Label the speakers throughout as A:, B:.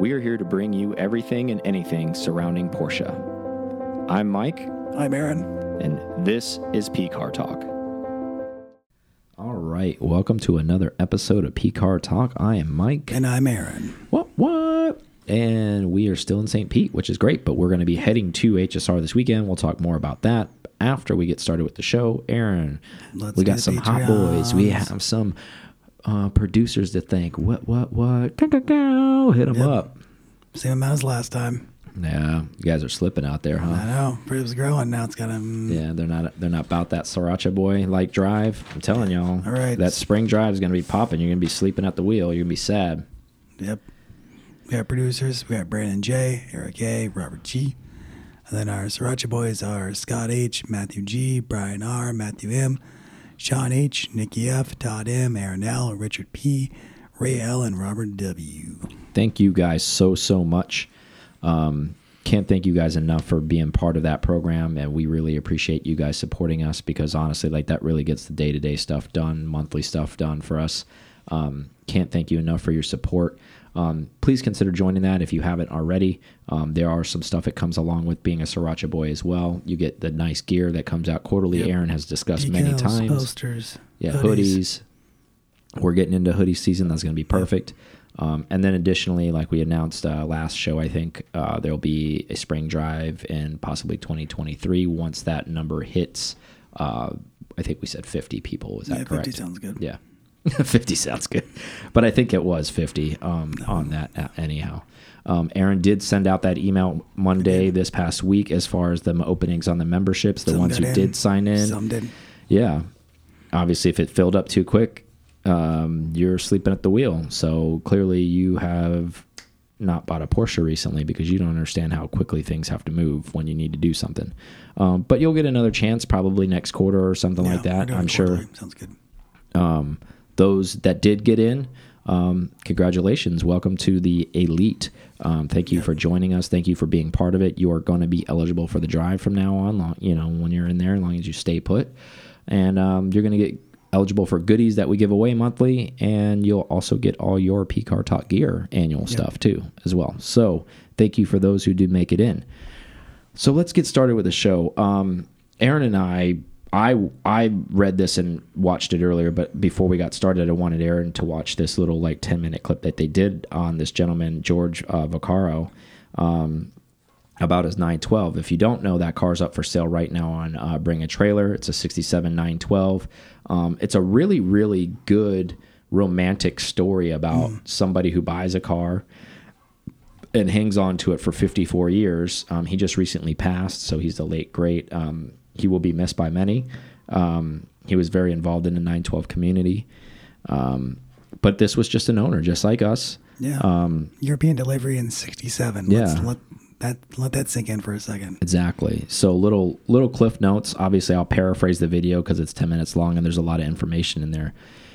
A: We are here to bring you everything and anything surrounding Porsche. I'm Mike,
B: I'm Aaron.
A: and this is P Car Talk. All right, welcome to another episode of P Car Talk. I am Mike.
B: And I'm Aaron.
A: What? What? And we are still in St. Pete, which is great, but we're going to be heading to HSR this weekend. We'll talk more about that after we get started with the show. Aaron,
B: Let's
A: we got
B: get
A: some hot boys. We have some uh, producers to think, What, what, what? Go, go, go. Hit them
B: Yep.
A: up.
B: Same amount as last time.
A: Yeah, you guys are slipping out there,
B: I
A: huh?
B: know. It growing. Now it's got him.
A: Yeah, they're not they're not about that Sriracha boy like drive. I'm telling y'all.
B: All right.
A: That spring drive is gonna be popping. You're gonna be sleeping at the wheel. You're gonna be sad.
B: Yep. We got producers. We got Brandon J, Eric A, Robert G. And then our Sriracha boys are Scott H, Matthew G, Brian R, Matthew M, Sean H, Nikki F, Todd M, Aaron L, Richard P, Ray L, and Robert W.
A: Thank you guys so so much. Um, can't thank you guys enough for being part of that program, and we really appreciate you guys supporting us because honestly, like that really gets the day to day stuff done, monthly stuff done for us. Um, can't thank you enough for your support. Um, please consider joining that if you haven't already. Um, there are some stuff that comes along with being a Sriracha boy as well. You get the nice gear that comes out quarterly.
B: Yep.
A: Aaron has discussed many
B: Decals,
A: times.
B: Posters.
A: Yeah, hoodies. We're getting into hoodie season. That's going to be perfect. Um, and then additionally, like we announced uh, last show, I think uh, there'll be a spring drive in possibly 2023 once that number hits. Uh, I think we said 50 people. Was that
B: Yeah,
A: correct?
B: 50 sounds good.
A: Yeah. 50 sounds good. But I think it was 50 um, on that uh, anyhow. Um, Aaron did send out that email Monday this past week as far as the openings on the memberships, the
B: Some
A: ones who
B: in,
A: did sign in.
B: Some did.
A: Yeah. Obviously, if it filled up too quick, um, you're sleeping at the wheel. So clearly, you have not bought a Porsche recently because you don't understand how quickly things have to move when you need to do something. Um, but you'll get another chance probably next quarter or something like
B: Yeah, we're
A: that. I'm sure.
B: Sounds good.
A: um, those that did get in, um, congratulations. Welcome to the elite. Um, thank you for joining us. Thank you for being part of it. You are going to be eligible for the drive from now on. Long, you know, when you're in there, as long as you stay put, and um, you're going to get eligible for goodies that we give away monthly, and you'll also get all your P Car Talk gear annual stuff too, as well. So thank you for those who did make it in. So let's get started with the show. Um, Aaron and I, I, I read this and watched it earlier, but before we got started, I wanted Aaron to watch this little like ten minute clip that they did on this gentleman George uh, Vaccaro. Um, about his 912. If you don't know, that car's up for sale right now on uh, Bring a Trailer. It's a 67 912. Um, it's a really, really good romantic story about somebody who buys a car and hangs on to it for 54 years. Um, he just recently passed, so he's the late great. Um, he will be missed by many. Um, he was very involved in the 912 community. Um, but this was just an owner, just like us.
B: Yeah.
A: Um,
B: European delivery in '67.
A: Yeah.
B: Let's let that let that sink in for a second.
A: Exactly. So little little cliff notes. Obviously, I'll paraphrase the video because it's ten minutes long and there's a lot of information in there.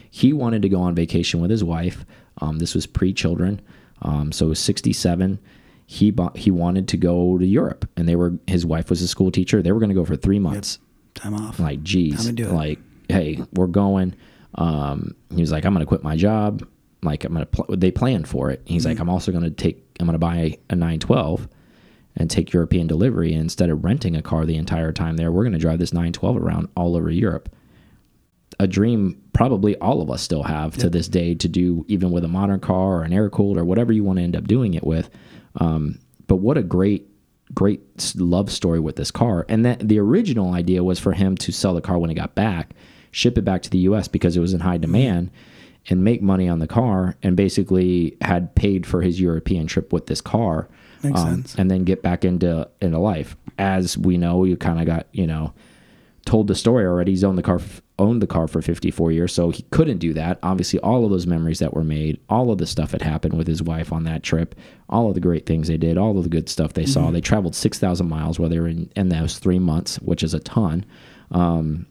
A: He wanted to go on vacation with his wife. Um, this was pre-children, um, so it was sixty-seven. He bought, he wanted to go to Europe, and they were his wife was a school teacher. They were going to go for three months.
B: Time off.
A: Like, geez,
B: Time to do it.
A: like, hey, we're going. Um, he was like, I'm going to quit my job. Like, I'm going to. Pl they planned for it. He's
B: Mm-hmm.
A: like, I'm also going to take. I'm going to buy a 912 and take European delivery. And instead of renting a car the entire time there, we're going to drive this 912 around all over Europe. A dream probably all of us still have to this day to do, even with a modern car or an air cooled or whatever you want to end up doing it with. Um, but what a great, great love story with this car. And that the original idea was for him to sell the car when he got back, ship it back to the U.S. because it was in high demand and make money on the car and basically had paid for his European trip with this car.
B: Makes
A: um,
B: sense.
A: And then get back into into life. As we know, you kind of got you know told the story already. He's owned the car owned the car for 54 years, so he couldn't do that. Obviously, all of those memories that were made, all of the stuff that happened with his wife on that trip, all of the great things they did, all of the good stuff they saw. They traveled 6,000 miles while they were in, in those three months, which is a ton. Um,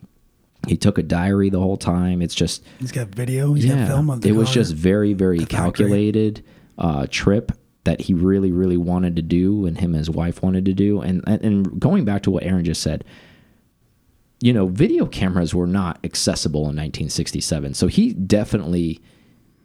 A: he took a diary the whole time. It's just
B: He's got video. He's got film of the
A: it was just very very
B: factory.
A: calculated uh, trip that he really really wanted to do and him and his wife wanted to do and, and and going back to what aaron just said you know video cameras were not accessible in 1967 so he definitely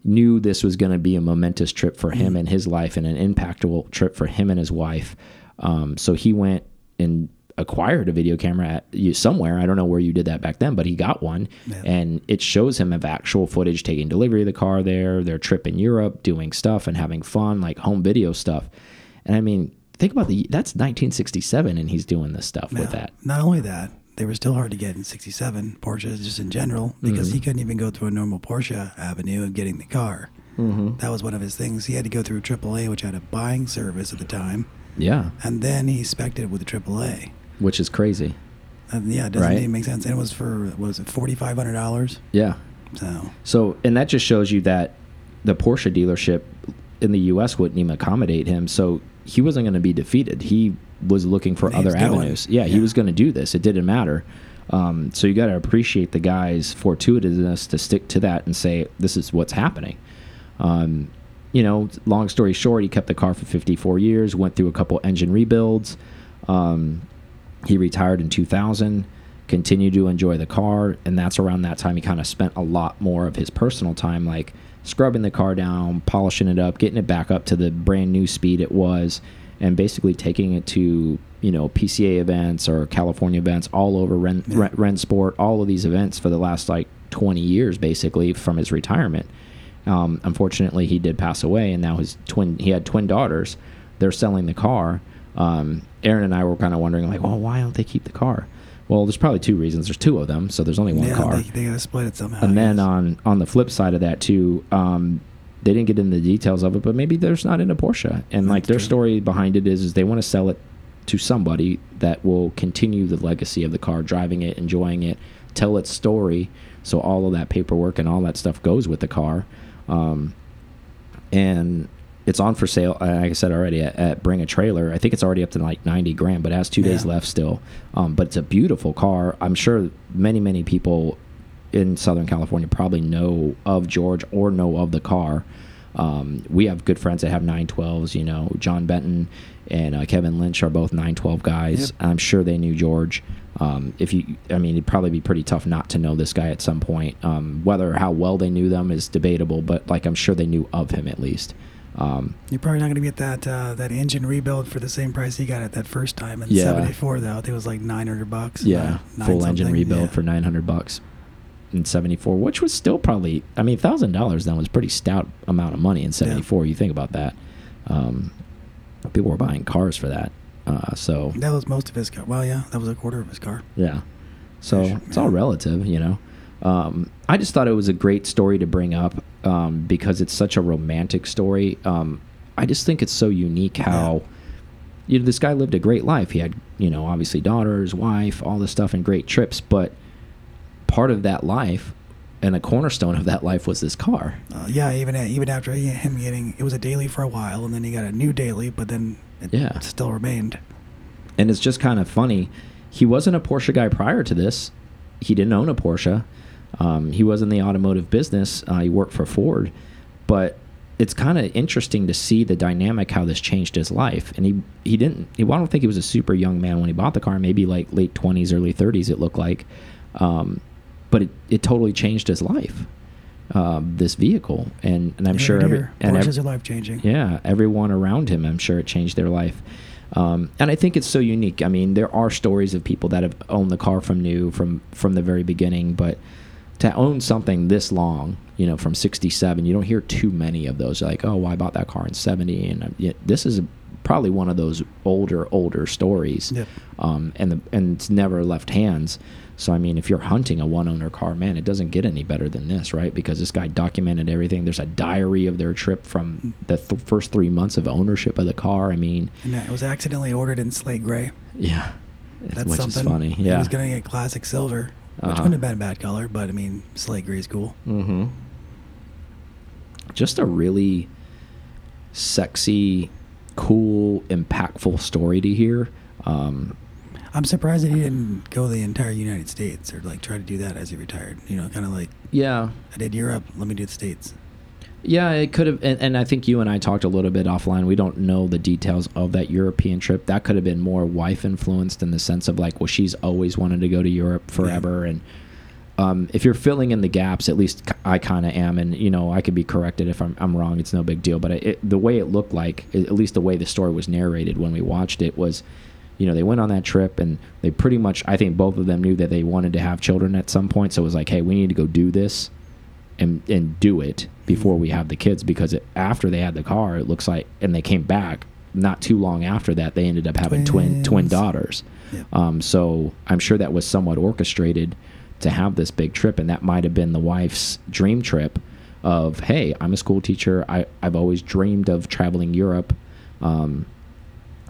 A: knew this was going to be a momentous trip for him and his life and an impactful trip for him and his wife. Um, so he went and acquired a video camera at you somewhere. I don't know where you did that back then, but he got one,
B: Yeah.
A: and it shows him of actual footage taking delivery of the car there, their trip in Europe, doing stuff and having fun, like home video stuff. And I mean, think about the that's 1967, and he's doing this stuff with that.
B: Not only that, they were still hard to get in 67 Porsches just in general because
A: Mm-hmm.
B: he couldn't even go through a normal Porsche avenue of getting the car.
A: Mm-hmm.
B: That was one of his things. He had to go through AAA, which had a buying service at the time,
A: Yeah,
B: and then he spec'd it with the AAA.
A: which is crazy.
B: And yeah, it doesn't
A: Right.
B: even make sense. And it was for what was it forty five hundred dollars?
A: Yeah.
B: So
A: So, and that just shows you that the Porsche dealership in the U.S. wouldn't even accommodate him. So he wasn't going to be defeated. He was looking for
B: He
A: other avenues. Yeah, he was going to do this. It didn't matter. Um, so you got to appreciate the guy's fortuitousness to stick to that and say this is what's happening. Um, you know, long story short, he kept the car for 54 years, went through a couple engine rebuilds. Um, he retired in 2000 continued to enjoy the car and that's around that time he kind of spent a lot more of his personal time like scrubbing the car down polishing it up getting it back up to the brand new speed it was and basically taking it to you know pca events or california events all over ren,
B: Yeah.
A: ren, Rennsport all of these events for the last like 20 years basically from his retirement um, unfortunately, he did pass away, and now his twin he had twin daughters. They're selling the car. Um, Aaron and I were kind of wondering, like, well, why don't they keep the car? Well, there's probably two reasons. There's two of them, so there's only one
B: yeah,
A: car.
B: they, they gotta split it somehow.
A: and then on on the flip side of that too, um, they didn't get into the details of it, but maybe there's not into Porsche, and like
B: That's
A: their
B: true.
A: story behind it is, is they want to sell it to somebody that will continue the legacy of the car, driving it, enjoying it, tell its story. So all of that paperwork and all that stuff goes with the car. Um, and it's on for sale. uh, Like I said already, at, at Bring a Trailer. I think it's already up to like ninety grand, but it has two days left still. Um, but it's a beautiful car. I'm sure many many people in Southern California probably know of George or know of the car. Um, we have good friends that have 912s. You know, John Benton and uh, Kevin Lynch are both 912 guys.
B: Yep.
A: I'm sure they knew George. Um, if you, I mean, it'd probably be pretty tough not to know this guy at some point. Um, whether how well they knew them is debatable, but like I'm sure they knew of him at least. Um,
B: You're probably not going to get that uh, that engine rebuild for the same price he got it that first time in
A: Yeah.
B: '74. Though I think it was like 900 bucks.
A: yeah, full engine rebuild
B: yeah.
A: for 900 bucks in 74, which was still probably, I mean, thousand dollars then was pretty stout amount of money in 74. You think about that. Um, people were buying cars for that. Uh, so
B: That was most of his car. Well, yeah, that was a quarter of his car.
A: Yeah. So it's all relative, you know. Um, I just thought it was a great story to bring up um, because it's such a romantic story. Um, I just think it's so unique how, you know, this guy lived a great life. He had, you know, obviously daughters, wife, all this stuff, and great trips. But part of that life and a cornerstone of that life was this car.
B: Uh, yeah, even even after he, him getting it was a daily for a while, and then he got a new daily, but then it
A: Yeah.
B: still remained.
A: And it's just kind of funny. He wasn't a Porsche guy prior to this. He didn't own a Porsche. Um, he was in the automotive business. Uh, he worked for Ford. But it's kind of interesting to see the dynamic how this changed his life. And he he didn't. He, well, I don't think he was a super young man when he bought the car. Maybe like late twenties, early thirties. It looked like. Um, but it, it totally changed his life. Um, this vehicle, and and I'm sure
B: and
A: every and ev-
B: are life changing.
A: yeah, everyone around him, I'm sure it changed their life. Um, and I think it's so unique. I mean, there are stories of people that have owned the car from new, from from the very beginning, but to own something this long, you know, from '67, you don't hear too many of those. Like, oh, well, I bought that car in '70, and uh, yeah, this is probably one of those older, older stories.
B: Yep.
A: Um, and the and it's never left hands. So I mean, if you're hunting a one-owner car, man, it doesn't get any better than this, right? Because this guy documented everything. There's a diary of their trip from the th first three months of ownership of the car. I mean,
B: And it was accidentally ordered in slate gray.
A: yeah,
B: That's
A: which
B: something.
A: is funny.
B: He was gonna get classic silver, which
A: Uh-huh.
B: wouldn't have been a bad color, but I mean, slate gray is cool.
A: Mm-hmm. Just a really sexy, cool, impactful story to hear. Um,
B: I'm surprised that he didn't go the entire United States or like try to do that as he retired. You know, kind of like
A: yeah,
B: I did Europe. Let me do the states.
A: Yeah, it could have, and, and I think you and I talked a little bit offline. We don't know the details of that European trip. That could have been more wife influenced in the sense of like, well, she's always wanted to go to Europe forever, and um, if you're filling in the gaps, at least I kind of am, and you know I could be corrected if I'm, I'm wrong. It's no big deal. But it, the way it looked like, at least the way the story was narrated when we watched it, was, you know, they went on that trip and they pretty much, I think both of them knew that they wanted to have children at some point. So it was like, hey, we need to go do this, and and do it before we have the kids because it, after they had the car, it looks like, and they came back not too long after that, they ended up having twin twin daughters.
B: Yeah.
A: Um, so I'm sure that was somewhat orchestrated to have this big trip, and that might have been the wife's dream trip of, hey, I'm a school teacher. I, I've always dreamed of traveling Europe. Um,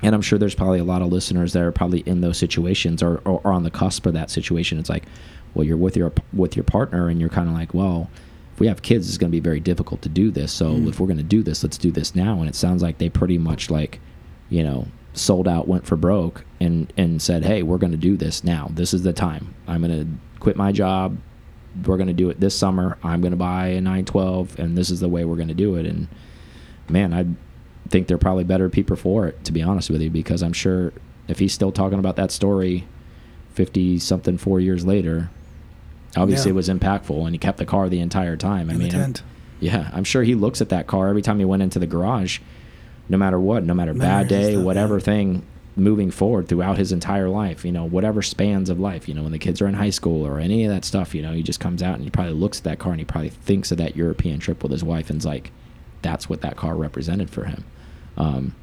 A: and I'm sure there's probably a lot of listeners that are probably in those situations or, or, or on the cusp of that situation. It's like, well, you're with your with your partner, and you're kind of like, well, if we have kids, it's going to be very difficult to do this. So
B: Mm.
A: if we're going to do this, let's do this now. And it sounds like they pretty much like, you know, sold out, went for broke, and and said, hey, we're going to do this now. This is the time. I'm going to quit my job. We're going to do it this summer. I'm going to buy a 912, and this is the way we're going to do it. And man, I think they're probably better people for it, to be honest with you, because I'm sure if he's still talking about that story 50 something four years later, obviously
B: Yeah.
A: it was impactful and he kept the car the entire time. I
B: In
A: mean, I'm- yeah, I'm sure he looks at that car every time he went into the garage, no matter what, no matter bad day, whatever thing moving forward throughout his entire life, you know, whatever spans of life, you know, when the kids are in high school or any of that stuff, you know, he just comes out and he probably looks at that car and he probably thinks of that European trip with his wife and's like, that's what that car represented for him. Um,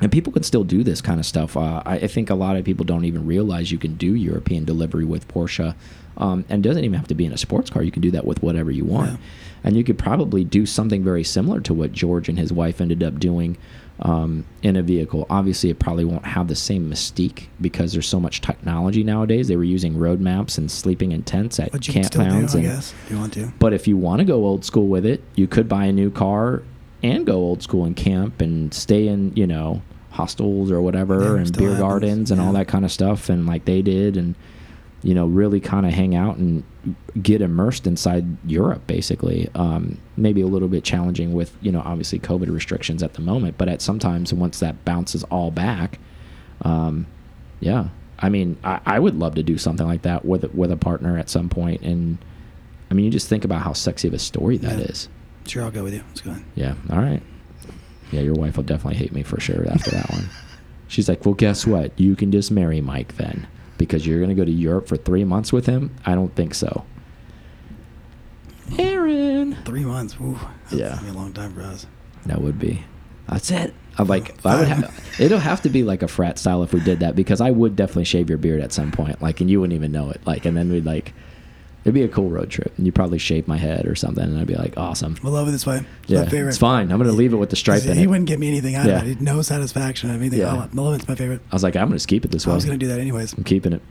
A: and people can still do this kind of stuff. Uh, I, I think a lot of people don't even realize you can do European delivery with Porsche, um, and doesn't even have to be in a sports car. You can do that with whatever you want,
B: Yeah.
A: and you could probably do something very similar to what George and his wife ended up doing um, in a vehicle. Obviously, it probably won't have the same mystique because there's so much technology nowadays. They were using road maps and sleeping in tents at
B: campgrounds. you can
A: camp
B: still do, I
A: and
B: guess, if you want to.
A: but if you want to go old school with it, you could buy a new car and go old school and camp and stay in, you know, hostels or whatever
B: Yeah,
A: and beer
B: happens,
A: gardens and all that kind of stuff and like they did and you know, really kind of hang out and get immersed inside Europe basically. Um, maybe a little bit challenging with, you know, obviously COVID restrictions at the moment, but at sometimes once that bounces all back, um, yeah. I mean, I, I would love to do something like that with with a partner at some point and I mean, you just think about how sexy of a story that is.
B: Sure, I'll go with you. Let's go ahead.
A: Yeah. All right. Yeah, your wife will definitely hate me for sure after that one. She's like, well, guess what? You can just marry Mike then because you're going to go to Europe for three months with him. I don't think so. Aaron.
B: Three months. Ooh, that's
A: Yeah.
B: be a long time for us.
A: That would be. That's it. I'm like, I would have. It'll have to be like a frat style if we did that because I would definitely shave your beard at some point, like, and you wouldn't even know it, like, and then we'd like, it'd be a cool road trip, and you'd probably shave my head or something, and I'd be like, awesome.
B: We'll love it this way. It's
A: Yeah,
B: my favorite.
A: it's fine. I'm gonna leave it with the stripe
B: He, he wouldn't get me anything out
A: Yeah.
B: of it. No satisfaction of anything.
A: Yeah.
B: I love it. It's my favorite.
A: I was like, I'm gonna just keep it this way.
B: I was gonna do that anyways.
A: I'm keeping it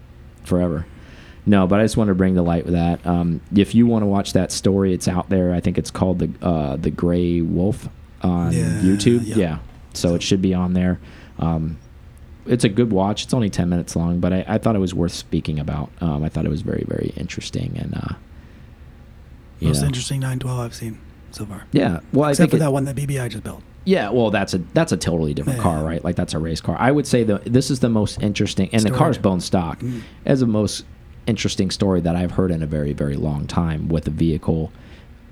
A: forever. No, but I just wanted to bring the light with that. Um, if you want to watch that story, it's out there. I think it's called the uh, the Gray Wolf on
B: Yeah,
A: YouTube.
B: yeah.
A: Yeah, so it should be on there. Um, it's a good watch. It's only ten minutes long, but I, I thought it was worth speaking about. Um, I thought it was very very interesting and uh,
B: Most
A: know.
B: interesting 912 I've seen so far.
A: Yeah, well, I
B: Except
A: think
B: for
A: it-
B: that one that BBI just built.
A: yeah, well, that's a that's a totally different
B: Yeah.
A: car, right? Like that's a race car. I would say the this is the most interesting, and the car's bone stock,
B: Mm.
A: as the most interesting story that I've heard in a very very long time with a vehicle,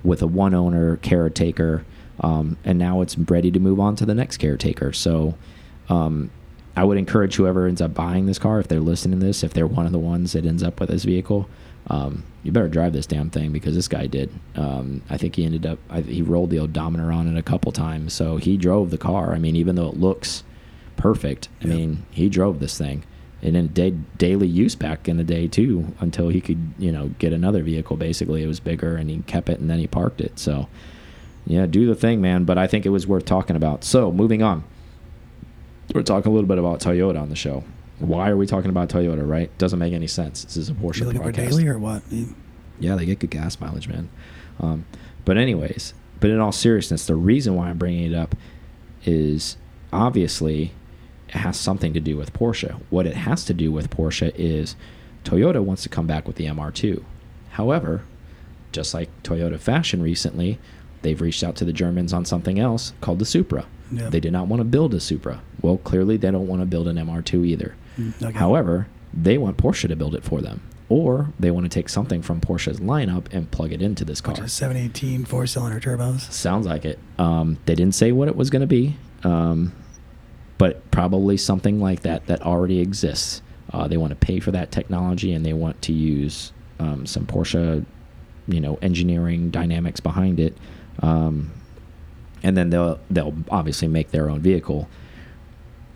A: with a one owner caretaker, um, and now it's ready to move on to the next caretaker. So, um, I would encourage whoever ends up buying this car, if they're listening to this, if they're one of the ones that ends up with this vehicle, um, you better drive this damn thing because this guy did. Um, I think he ended up, I, he rolled the odometer on it a couple times. So he drove the car. I mean, even though it looks perfect, I
B: Yeah.
A: mean, he drove this thing. And in day, daily use back in the day too, until he could, you know, get another vehicle. Basically, it was bigger, and he kept it, and then he parked it. So, yeah, do the thing, man. But I think it was worth talking about. So, moving on, we're talking a little bit about Toyota on the show. Why are we talking about Toyota? Right? Doesn't make any sense. This is a Porsche
B: You looking for
A: podcast.
B: daily or what?
A: Yeah, they get good gas mileage, man. Um, but anyways, but in all seriousness, the reason why I'm bringing it up is obviously it has something to do with Porsche. What it has to do with Porsche is Toyota wants to come back with the MR2. However, just like Toyota Fashion recently, they've reached out to the Germans on something else called the Supra.
B: Yeah.
A: They did not want to build a Supra. Well, clearly they don't want to build an MR2 either.
B: Mm, okay.
A: However, they want Porsche to build it for them, or they want to take something from Porsche's lineup and plug it into this car.
B: Which is 718 four cylinder turbos.
A: Sounds like it. Um, they didn't say what it was going to be, um, but probably something like that that already exists. Uh, they want to pay for that technology and they want to use um, some Porsche, you know, engineering dynamics behind it, um, and then they'll they'll obviously make their own vehicle.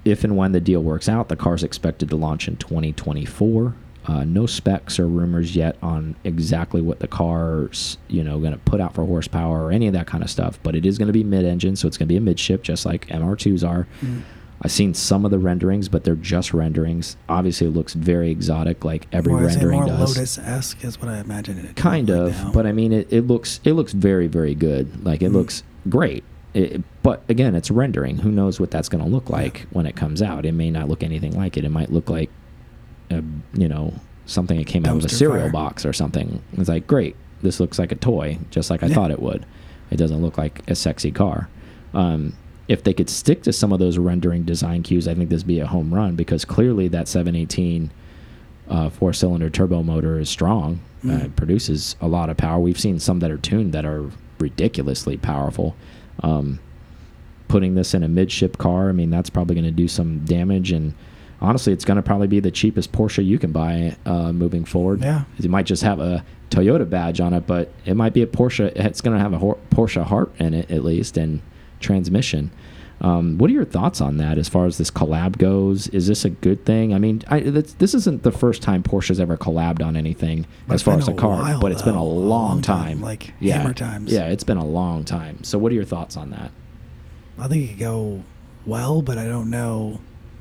A: If and when the deal works out, the car's expected to launch in 2024. Uh, no specs or rumors yet on exactly what the car's you know going to put out for horsepower or any of that kind of stuff. But it is going to be mid-engine, so it's going to be a midship, just like MR2s are.
B: Mm.
A: I've seen some of the renderings, but they're just renderings. Obviously, it looks very exotic, like every
B: it
A: rendering
B: more
A: does.
B: Lotus esque is what I imagine it.
A: Kind of,
B: now.
A: but I mean, it, it looks it looks very very good. Like it
B: Mm.
A: looks great. It, but again, it's rendering. Who knows what that's going to look like when it comes out? It may not look anything like it. It might look like, a, you know, something that came out of a cereal
B: fire.
A: box or something. It's like great. This looks like a toy, just like I
B: Yeah.
A: thought it would. It doesn't look like a sexy car. Um, if they could stick to some of those rendering design cues, I think this would be a home run because clearly that 718 uh, four cylinder turbo motor is strong. Uh,
B: Mhm.
A: it produces a lot of power. We've seen some that are tuned that are ridiculously powerful. Um, putting this in a midship car, I mean, that's probably going to do some damage. And honestly, it's going to probably be the cheapest Porsche you can buy uh, moving forward.
B: Yeah.
A: It might just have a Toyota badge on it, but it might be a Porsche. It's going to have a Porsche heart in it at least and transmission. Um, what are your thoughts on that as far as this collab goes? Is this a good thing? I mean, I, this, this isn't the first time Porsche's ever collabed on anything
B: But
A: as far as a car,
B: while,
A: but it's been a long,
B: long
A: time.
B: time, like
A: yeah,
B: hammer times.
A: Yeah, it's been a long time. So, what are your thoughts on that?
B: I think it could go well, but I don't know.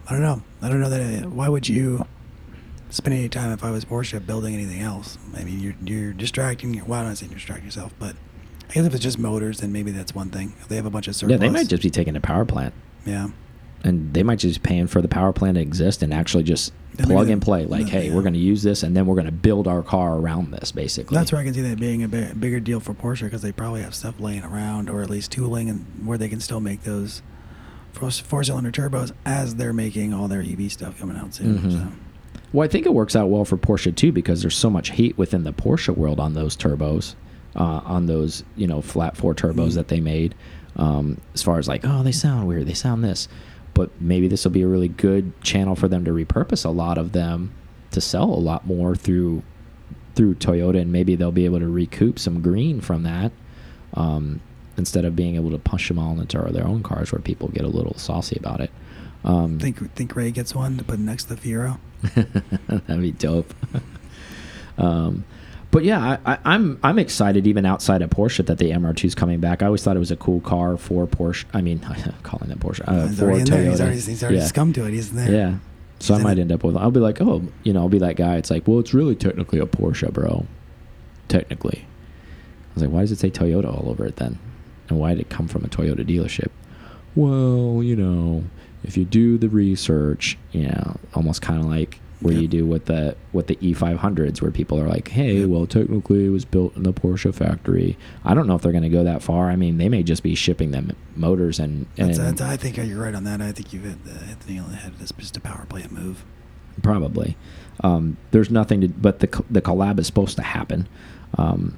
B: I don't know. I don't know that. It, why would you spend any time if I was Porsche building anything else? I mean, you're you're distracting. Well, I'm not saying distract yourself, but I guess if it's just motors, then maybe that's one thing. If they have a bunch of surplus,
A: Yeah, they might just be taking a power plant,
B: yeah.
A: and they might just be paying for the power plant to exist and actually just
B: maybe
A: plug and play. Like, hey,
B: yeah.
A: we're going to use this, and then we're going to build our car around this, basically.
B: That's where I can see that being a bi- bigger deal for Porsche because they probably have stuff laying around, or at least tooling, and where they can still make those four- four-cylinder turbos as they're making all their EV stuff coming out soon.
A: Mhm.
B: So.
A: Well, I think it works out well for Porsche too because there's so much heat within the Porsche world on those turbos, uh, on those you know flat four turbos
B: Mhm.
A: that they made. Um, as far as like, oh, they sound weird, they sound this, but maybe this will be a really good channel for them to repurpose a lot of them to sell a lot more through through Toyota, and maybe they'll be able to recoup some green from that. Um, instead of being able to push them all into their own cars where people get a little saucy about it. Um,
B: Think think Ray gets one to put next to the Fiero.
A: That'd be dope. um, but yeah, I, I, I'm I'm excited even outside of Porsche that the MR2 is coming back. I always thought it was a cool car for Porsche. I mean, calling it Porsche uh,
B: he's
A: for
B: already
A: Toyota.
B: He's already, he's already
A: yeah.
B: succumbed to it. He's there.
A: Yeah. So I
B: He's in
A: might
B: it.
A: end up with. I'll be like, oh, you know, I'll be that guy. It's like, well, it's really technically a Porsche, bro. Technically, I was like, why does it say Toyota all over it then? And why did it come from a Toyota dealership? Well, you know, if you do the research, you know, almost kind of like where
B: Yep.
A: you do with the with the E500s, where people are like, hey,
B: Yep.
A: well, technically it was built in the Porsche factory. I don't know if they're going to go that far. I mean, they may just be shipping them motors and and
B: That's, that's, I think you're right on that. I think you've hit the, hit the nail on the head. It's just a power plant move.
A: probably. Um, there's nothing to, but the the collab is supposed to happen. Um,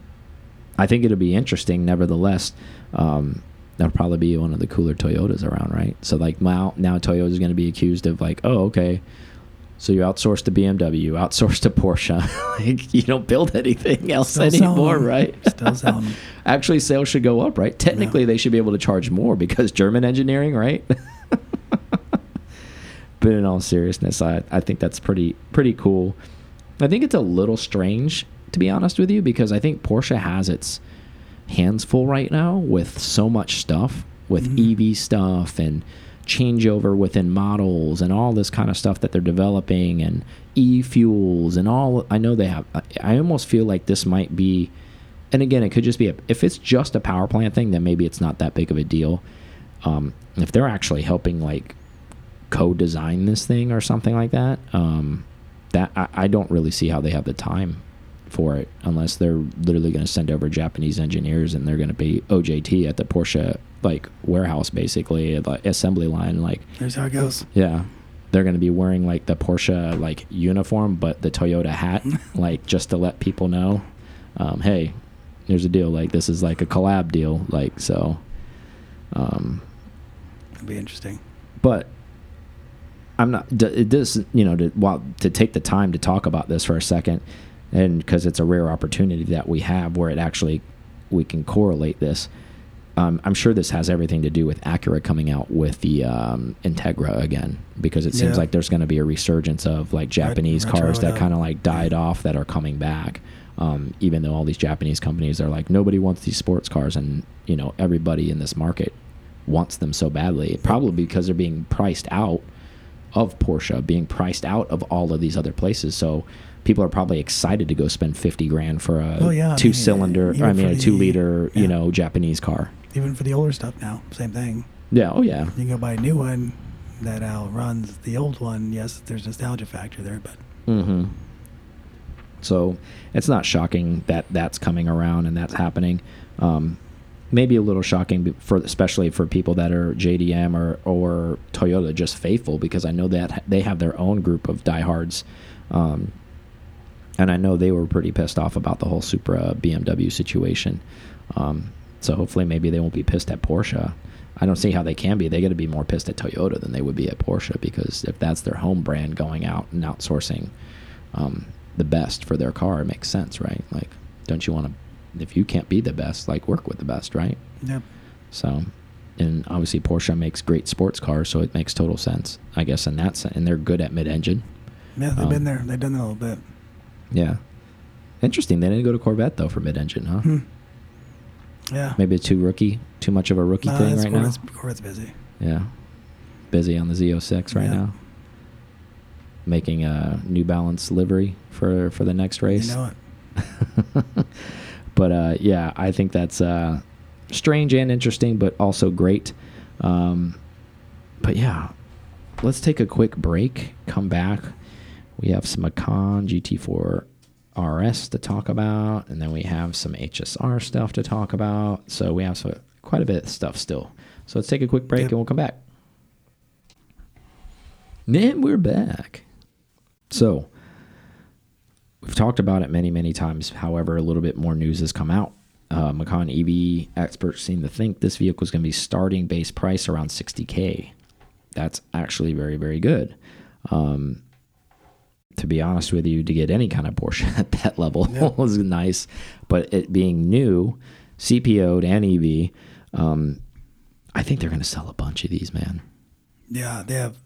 A: I think it'll be interesting, nevertheless. Um, that'll probably be one of the cooler Toyotas around, right? So like now, now Toyota's going to be accused of like, oh, okay, so you outsource to BMW, outsource to Porsche, like you don't build anything else
B: Still
A: anymore, right?
B: Still selling them.
A: Actually, sales should go up, right? Technically, they should be able to charge more because German engineering, right? but in all seriousness, I, I think that's pretty pretty cool. I think it's a little strange, to be honest with you, because I think Porsche has its hands full right now with so much stuff, with
B: Mhm.
A: EV stuff and changeover within models and all this kind of stuff that they're developing and e-fuels and all. I know they have. I, almost feel like this might be and again, it could just be a, if it's just a power plant thing, then maybe it's not that big of a deal. Um, if they're actually helping like co-design this thing or something like that, um, that I, I don't really see how they have the time for it unless they're literally going to send over Japanese engineers and they're going to be OJT at the Porsche like warehouse basically, like assembly line. Like,
B: Here's how it goes.
A: yeah, they're going to be wearing like the Porsche like uniform, but the Toyota hat, like just to let people know, um, hey, here's a deal. Like this is like a collab deal. Like so. Um,
B: It'll be interesting.
A: but I'm not. does, you know, to while to take the time to talk about this for a second, and because it's a rare opportunity that we have where it actually we can correlate this. Um, I'm sure this has everything to do with Acura coming out with the um, Integra again, because it seems
B: Yeah.
A: like there's going to be a resurgence of like Japanese
B: retro,
A: cars that kind of like died off that are coming back. Um, even though all these Japanese companies are like nobody wants these sports cars, and you know everybody in this market wants them so badly, probably because they're being priced out of Porsche, being priced out of all of these other places. So people are probably excited to go spend fifty grand for a
B: Oh, yeah, I mean,
A: two cylinder, I mean a
B: the-
A: two liter, you know, Japanese car.
B: Even for the older stuff now, same thing.
A: Yeah. Oh yeah.
B: You can go buy a new one that outruns the old one. Yes, there's nostalgia factor there, but
A: Mm-hmm. So it's not shocking that that's coming around and that's happening. Um, maybe a little shocking for especially for people that are JDM or or Toyota just faithful because I know that they have their own group of diehards. Um, and I know they were pretty pissed off about the whole Supra BMW situation. Um, so hopefully, maybe they won't be pissed at Porsche. I don't see how they can be. They got to be more pissed at Toyota than they would be at Porsche because if that's their home brand going out and outsourcing um, the best for their car, it makes sense, right? Like, don't you want to? If you can't be the best, like work with the best, right?
B: yep.
A: So, and obviously Porsche makes great sports cars, so it makes total sense, I guess. In that sense, and they're good at mid-engine.
B: Yeah, they've
A: Um,
B: been there. They've done that a little bit.
A: Yeah. Interesting. They didn't go to Corvette though for mid-engine, huh?
B: Hmm. Yeah.
A: Maybe a too rookie, too much of a rookie
B: Nah,
A: thing
B: it's
A: right now.
B: Corvette's busy.
A: Yeah. Busy on the Z06 right
B: Yeah.
A: now. Making a New Balance livery for for the next race.
B: You know it.
A: but uh, yeah, I think that's uh, strange and interesting, but also great. Um, but yeah, let's take a quick break. Come back. We have some Macan GT4 RS to talk about, and then we have some HSR stuff to talk about. So we have so, quite a bit of stuff still. So let's take a quick break
B: Yep.
A: and we'll come back. Then we're back. So we've talked about it many, many times. However, a little bit more news has come out. Uh, Macan EV experts seem to think this vehicle is going to be starting base price around 60k. That's actually very, very good. Um, to be honest with you, to get any kind of Porsche at that level
B: Yeah.
A: was nice, but it being new, CPO'd and EV, um, I think they're going to sell a bunch of these, man.
B: Yeah, they have.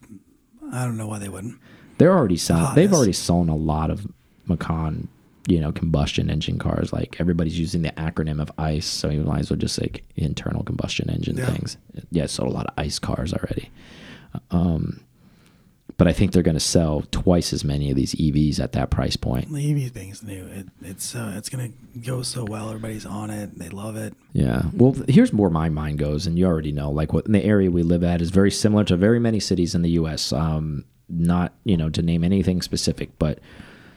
B: I don't know why they wouldn't.
A: They're already selling.
B: Hotness.
A: They've already sold a lot of Macan, you know, combustion engine cars. Like everybody's using the acronym of ICE, so you might as well just like internal combustion engine
B: Yeah.
A: things. Yeah, sold a lot of ICE cars already. Um, but I think they're going to sell twice as many of these EVs at that price point.
B: The EV thing's new. It, it's uh, it's gonna go so well. Everybody's on it. They love it.
A: Yeah. Well, here's where my mind goes, and you already know, like what in the area we live at is very similar to very many cities in the U.S. Um, not you know to name anything specific, but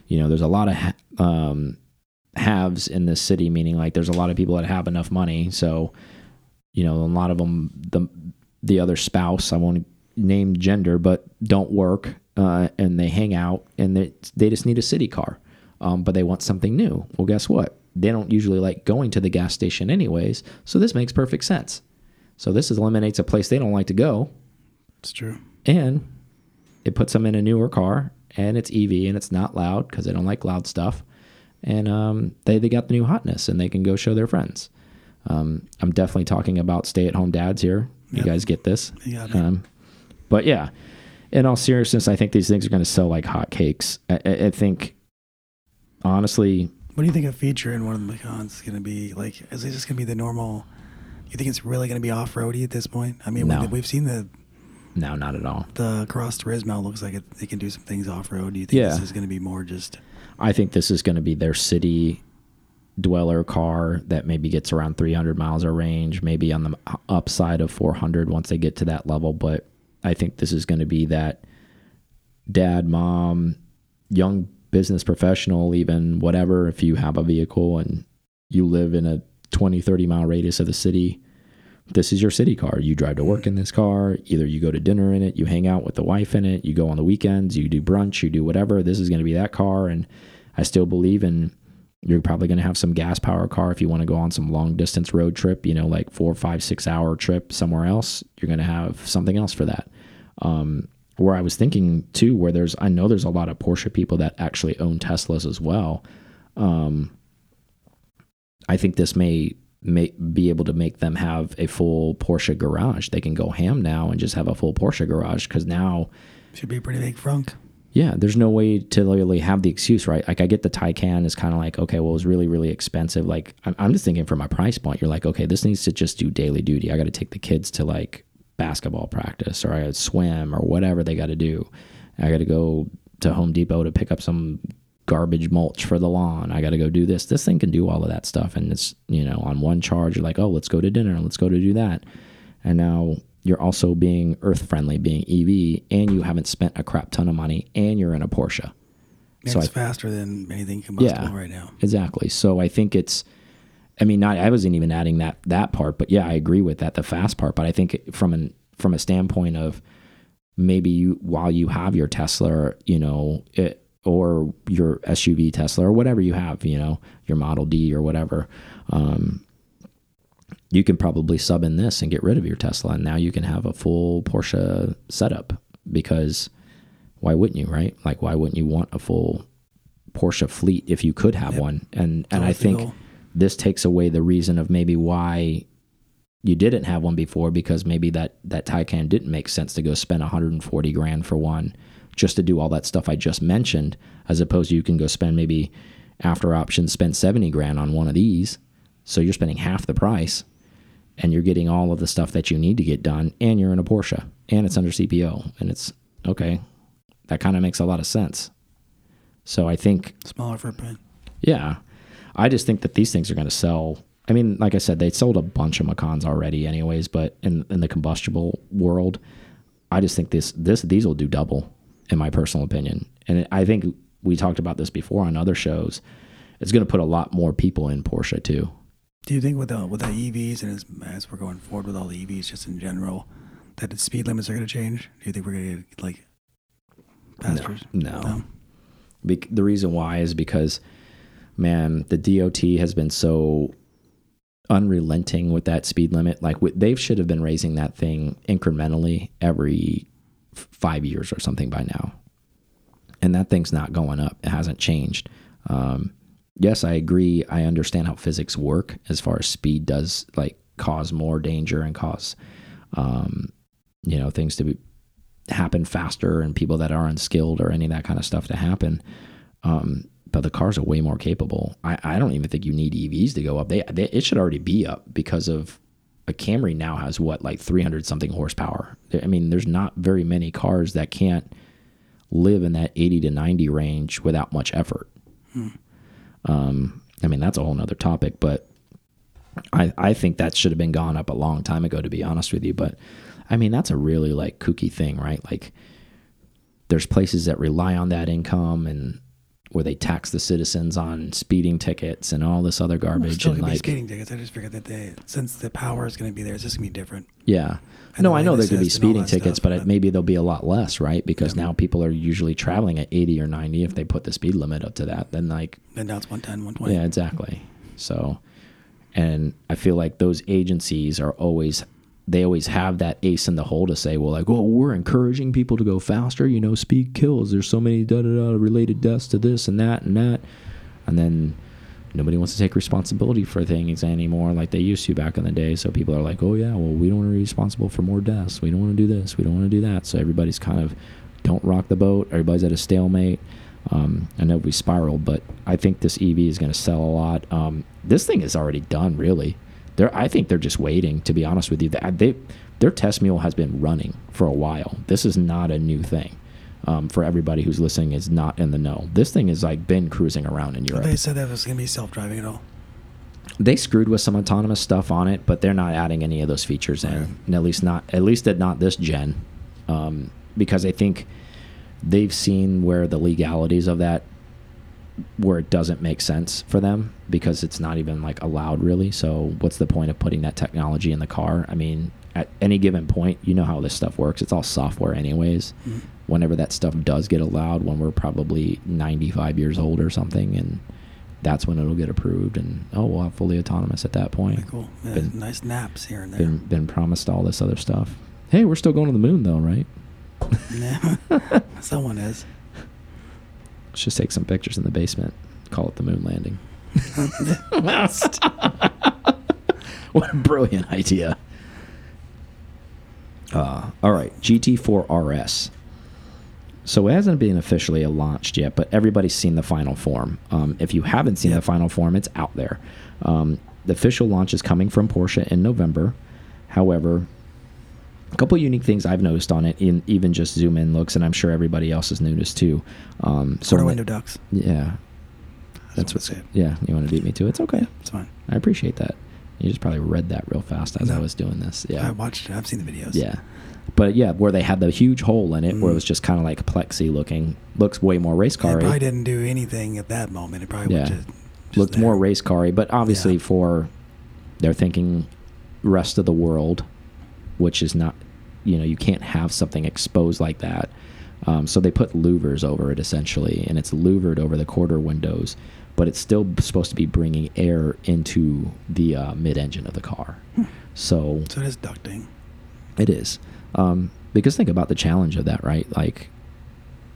A: you know there's a lot of ha- um, haves in this city, meaning like there's a lot of people that have enough money, so you know a lot of them the the other spouse I won't name gender, but don't work, uh, and they hang out, and they they just need a city car, um, but they want something new. Well, guess what? They don't usually like going to the gas station anyways, so this makes perfect sense. So this eliminates a place they don't like to go,
B: It's true.
A: and it puts them in a newer car, and it's EV, and it's not loud because they don't like loud stuff, and um, they they got the new hotness, and they can go show their friends. Um, I'm definitely talking about stay-at-home dads here. You
B: Yep.
A: guys get this?
B: You got me.
A: Um, but yeah, in all seriousness, I think these things are going to sell like hotcakes. I, I, I think, honestly,
B: What do you think a feature in one of the Macans is gonna be like? Is this just gonna be the normal? You think it's really gonna be off roady at this point? I mean,
A: No.
B: we, we've seen the
A: no, not at all.
B: the Cross Turismo looks like it, it can do some things off road. Do you think
A: Yeah.
B: this is gonna be more just?
A: I think this is going to be their city dweller car that maybe gets around 300 miles of range, maybe on the uh, upside of 400 once they get to that level. But I think this is going to be that dad, mom, young business professional, even whatever. If you have a vehicle and you live in a 20, 30 mile radius of the city, this is your city car. You drive to work in this car. Either you go to dinner in it, you hang out with the wife in it, you go on the weekends, you do brunch, you do whatever. This is going to be that car. And I still believe in you're probably going to have some gas power car if you want to go on some long distance road trip, you know, like four, five, six hour trip somewhere else. You're going to have something else for that. Um, where I was thinking too, where there's, I know there's a lot of Porsche people that actually own Teslas as well. Um, I think this may may be able to make them have a full Porsche garage. They can go ham now and just have a full Porsche garage because now
B: should be a pretty big frunk.
A: Yeah, there's no way to really have the excuse, right? Like I get the Taycan is kind of like, okay, well, it was really, really expensive. Like I'm, I'm just thinking from my price point, you're like, okay, this needs to just do daily duty. I got to take the kids to like basketball practice or I got to swim or whatever they got to do. I got to go to Home Depot to pick up some garbage mulch for the lawn. I got to go do this. This thing can do all of that stuff. And it's, you know, on one charge, you're like, oh, let's go to dinner. Let's go to do that. And now you're also being earth friendly, being EV, and you haven't spent a crap ton of money, and you're in a Porsche.
B: It's so I, faster than anything combustible yeah, right now.
A: Exactly. So I think it's. I mean, not I wasn't even adding that that part, but yeah, I agree with that, the fast part. But I think from an from a standpoint of maybe you while you have your Tesla, you know, it, or your SUV Tesla or whatever you have, you know, your Model D or whatever, um, you can probably sub in this and get rid of your Tesla. And now you can have a full Porsche setup because why wouldn't you, right? Like, why wouldn't you want a full Porsche fleet if you could have yep. one? And, and I think this takes away the reason of maybe why you didn't have one before because maybe that, that Taycan didn't make sense to go spend 140 grand for one just to do all that stuff I just mentioned, as opposed to you can go spend maybe after options spend 70 grand on one of these. So you're spending half the price and you're getting all of the stuff that you need to get done and you're in a Porsche and it's under CPO and it's okay. That kind of makes a lot of sense. So I think
B: smaller footprint.
A: Yeah. I just think that these things are going to sell. I mean, like I said, they sold a bunch of Macans already anyways, but in in the combustible world, I just think this this these will do double in my personal opinion. And I think we talked about this before on other shows. It's going to put a lot more people in Porsche too.
B: Do you think with the with the EVs and as, as we're going forward with all the EVs just in general, that the speed limits are going to change? Do you think we're going to get like
A: faster? No. no. no? Be the reason why is because, man, the DOT has been so unrelenting with that speed limit. Like they should have been raising that thing incrementally every five years or something by now. And that thing's not going up. It hasn't changed. Um, yes, I agree. I understand how physics work as far as speed does like cause more danger and cause, um, you know, things to be, happen faster and people that are unskilled or any of that kind of stuff to happen. Um, but the cars are way more capable. I, I don't even think you need EVs to go up. They, they it should already be up because of a Camry now has what like 300 something horsepower. I mean, there's not very many cars that can't live in that 80 to 90 range without much effort. Hmm. Um, I mean, that's a whole nother topic, but I, I think that should have been gone up a long time ago, to be honest with you. But I mean, that's a really like kooky thing, right? Like, there's places that rely on that income and where they tax the citizens on speeding tickets and all this other garbage.
B: Well,
A: and like
B: speeding tickets, I just figured that they, since the power is going to be there, it's just going to be different.
A: Yeah. And no, I know there's going to be speeding tickets, stuff, but, but maybe there'll be a lot less, right? Because yeah. now people are usually traveling at 80 or 90. If they put the speed limit up to that, then like.
B: Then now it's 110, 120.
A: Yeah, exactly. So, and I feel like those agencies are always they always have that ace in the hole to say, well, like, well, we're encouraging people to go faster. You know, speed kills. There's so many da da da related deaths to this and that and that, and then nobody wants to take responsibility for things anymore like they used to back in the day. So people are like, oh yeah, well, we don't want to be responsible for more deaths. We don't want to do this. We don't want to do that. So everybody's kind of don't rock the boat. Everybody's at a stalemate. Um, I know we spiraled, but I think this EV is going to sell a lot. Um, this thing is already done, really. They're, I think they're just waiting. To be honest with you, they, they their test mule has been running for a while. This is not a new thing. Um, for everybody who's listening is not in the know. This thing has like been cruising around in Europe.
B: They said that it was going to be self-driving at all.
A: They screwed with some autonomous stuff on it, but they're not adding any of those features in, right. and at least not at least at not this gen, um, because I think they've seen where the legalities of that where it doesn't make sense for them because it's not even like allowed really. So what's the point of putting that technology in the car? I mean, at any given point, you know how this stuff works. It's all software anyways. Mm -hmm. Whenever that stuff does get allowed, when we're probably 95 years old or something, and that's when it'll get approved, and oh, we'll have fully autonomous at that point.
B: Very cool. Yeah, been, nice naps here and there.
A: Been, been promised all this other stuff. Hey, we're still going to the moon though, right?
B: yeah, someone is.
A: Let's just take some pictures in the basement. Call it the moon landing. what a brilliant idea. Uh, all right, GT4 RS. So it hasn't been officially launched yet, but everybody's seen the final form. Um, if you haven't seen yep. the final form, it's out there. Um, the official launch is coming from Porsche in November. However, a couple unique things I've noticed on it, in even just zoom in looks, and I'm sure everybody else has noticed too. Um,
B: so window ducts.
A: Yeah, that's what's. it. Yeah, you want to beat me to it? It's okay.
B: Yeah, it's fine.
A: I appreciate that. You just probably read that real fast as no. I was doing this. Yeah,
B: I watched. I've seen the videos.
A: Yeah, but yeah, where they had the huge hole in it, mm. where it mm. was just kind of like plexi looking, looks way more race car.
B: It probably didn't do anything at that moment. It probably yeah. just,
A: just looked there. more race car but obviously yeah. for they're thinking rest of the world, which is not you know you can't have something exposed like that. Um, so they put louvers over it essentially, and it's louvered over the quarter windows, but it's still supposed to be bringing air into the uh, mid-engine of the car. Hmm. So
B: so it is ducting.
A: It is um, because think about the challenge of that, right? Like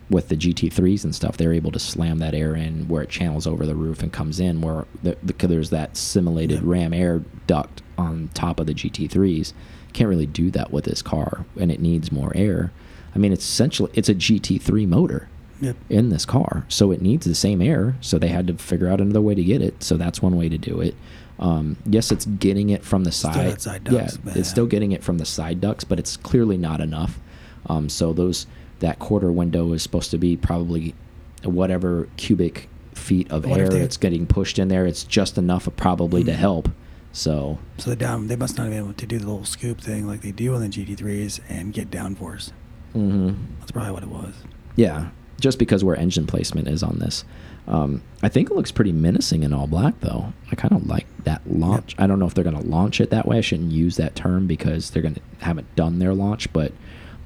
A: with the GT3s and stuff, they're able to slam that air in where it channels over the roof and comes in where the, the, there's that simulated yep. ram air duct on top of the GT3s can't really do that with this car, and it needs more air. I mean, it's essentially it's a GT3 motor
B: yep.
A: in this car, so it needs the same air. So they had to figure out another way to get it. So that's one way to do it. Um, yes, it's getting it from the side.
B: side ducts,
A: yeah, it's still getting it from the side ducts, but it's clearly not enough. Um, so those that quarter window is supposed to be probably whatever cubic feet of what air that's getting pushed in there. It's just enough, probably, mm -hmm. to help so
B: so they down they must not have been able to do the little scoop thing like they do on the GT3s and get downforce.
A: Mm -hmm.
B: That's probably what it was.
A: Yeah, just because where engine placement is on this. Um, I think it looks pretty menacing in all black, though. I kind of like that launch. Yep. I don't know if they're going to launch it that way. I shouldn't use that term because they're going to haven't done their launch, but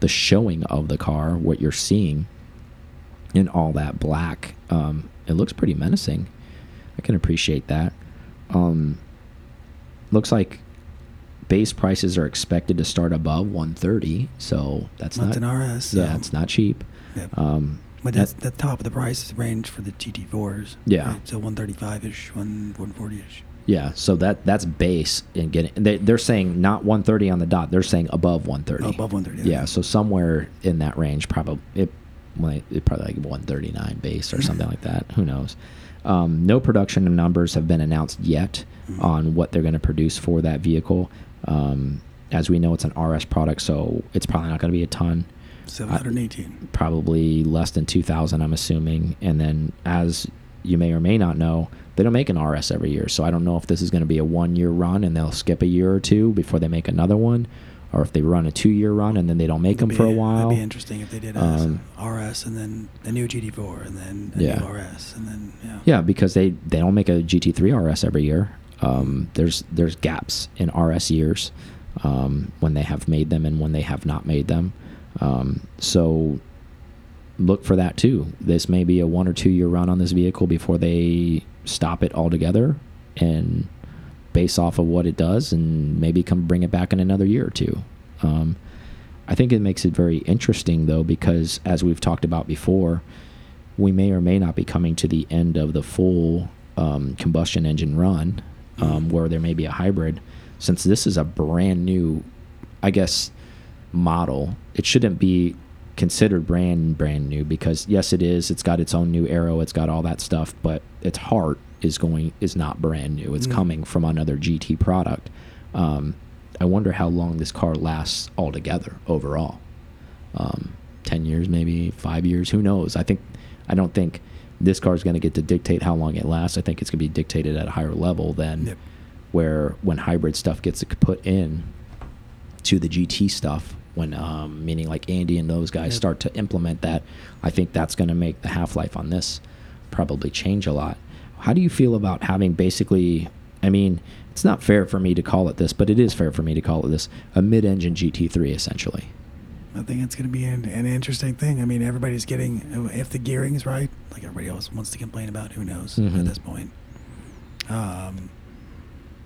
A: the showing of the car, what you're seeing in all that black, um, it looks pretty menacing. I can appreciate that. Um, looks like base prices are expected to start above 130 so that's
B: not
A: an
B: RS so.
A: yeah it's not cheap.
B: Um, but that's that, the top of the price range for the GT4s
A: yeah.
B: right? so 135ish 140ish
A: yeah so that that's base in getting they, they're saying not 130 on the dot they're saying above 130
B: oh, above 130
A: yeah so somewhere in that range probably it, it probably like 139 base or something like that who knows um, no production numbers have been announced yet mm -hmm. on what they're going to produce for that vehicle. Um, as we know, it's an RS product, so it's probably not going to be a ton.
B: 718.
A: Uh, probably less than 2,000, I'm assuming. And then, as you may or may not know, they don't make an RS every year. So I don't know if this is going to be a one year run and they'll skip a year or two before they make another one, or if they run a two year run and then they don't make them
B: be,
A: for a while.
B: That'd be interesting if they did um, RS and then a new GT4 and then a yeah. new RS and then yeah.
A: Yeah, because they they don't make a GT3 RS every year. Um, there's there's gaps in RS years um, when they have made them and when they have not made them. Um, so look for that too. This may be a one or two year run on this vehicle before they stop it altogether and base off of what it does and maybe come bring it back in another year or two. Um, I think it makes it very interesting though because as we've talked about before, we may or may not be coming to the end of the full um, combustion engine run um, where there may be a hybrid. Since this is a brand new, I guess, model, it shouldn't be considered brand brand new because yes, it is. It's got its own new aero It's got all that stuff, but its heart is going is not brand new. It's mm. coming from another GT product. Um, I wonder how long this car lasts altogether overall. Um, Ten years, maybe five years. Who knows? I think I don't think this car is going to get to dictate how long it lasts. I think it's going to be dictated at a higher level than yep. where when hybrid stuff gets put in to the GT stuff. When um, meaning like Andy and those guys yep. start to implement that, I think that's going to make the half life on this probably change a lot. How do you feel about having basically? I mean, it's not fair for me to call it this, but it is fair for me to call it this: a mid-engine GT3, essentially.
B: I think it's going to be an, an interesting thing. I mean, everybody's getting if the gearing is right, like everybody else wants to complain about. Who knows
A: Mhm.
B: at this point? Um,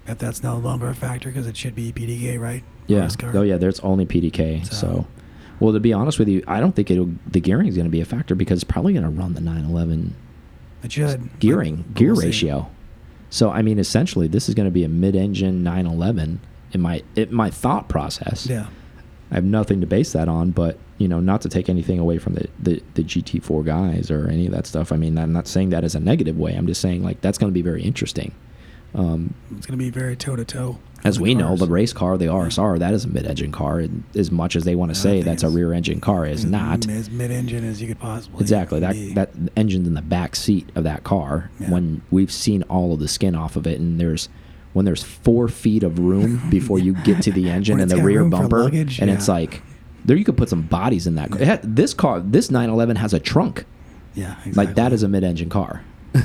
B: if that's no longer a factor because it should be PDK, right?
A: Yeah. Oh yeah. There's only PDK. So,
B: So-
A: well, to be honest with you, I don't think it'll. The gearing is going to be a factor because it's probably going to run the 911
B: It should
A: gearing
B: but
A: gear
B: we'll see.
A: ratio. So I mean, essentially, this is going to be a mid-engine 911 in my in my thought process.
B: Yeah.
A: I have nothing to base that on, but you know, not to take anything away from the, the, the GT4 guys or any of that stuff. I mean, I'm not saying that as a negative way. I'm just saying like that's going to be very interesting. Um,
B: It's going to be very toe to toe.
A: as we know, the race car, the RSR, that is a mid-engine car. And as much as they want to say that's a rear-engine car, is not.
B: as mid-engine as you could possibly
A: Exactly. That
B: be.
A: that engine's in the back seat of that car.
B: Yeah.
A: When we've seen all of the skin off of it, and there's when there's four feet of room before you get to the engine and the rear bumper,
B: luggage,
A: and it's like there you could put some bodies in that. car. Had- this car, this 911 has a trunk.
B: yeah, exactly.
A: Like that is a mid-engine car.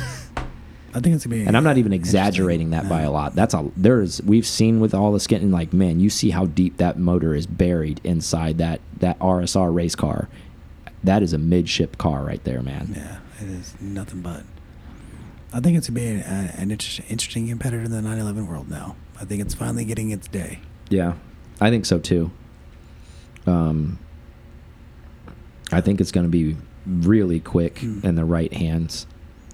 B: I think it's gonna be.
A: And I'm not even exaggerating that by a lot. That's a there's we've seen with all the skin and like man, you see how deep that motor is buried inside that that RSR race car. That is a midship car right there, man.
B: Yeah, it is nothing but. I think it's gonna be a, an interesting competitor in the 911 world now. I think it's finally getting its day.
A: Yeah, I think so too. Um, I think it's going to be really quick
B: Hmm.
A: in the right hands.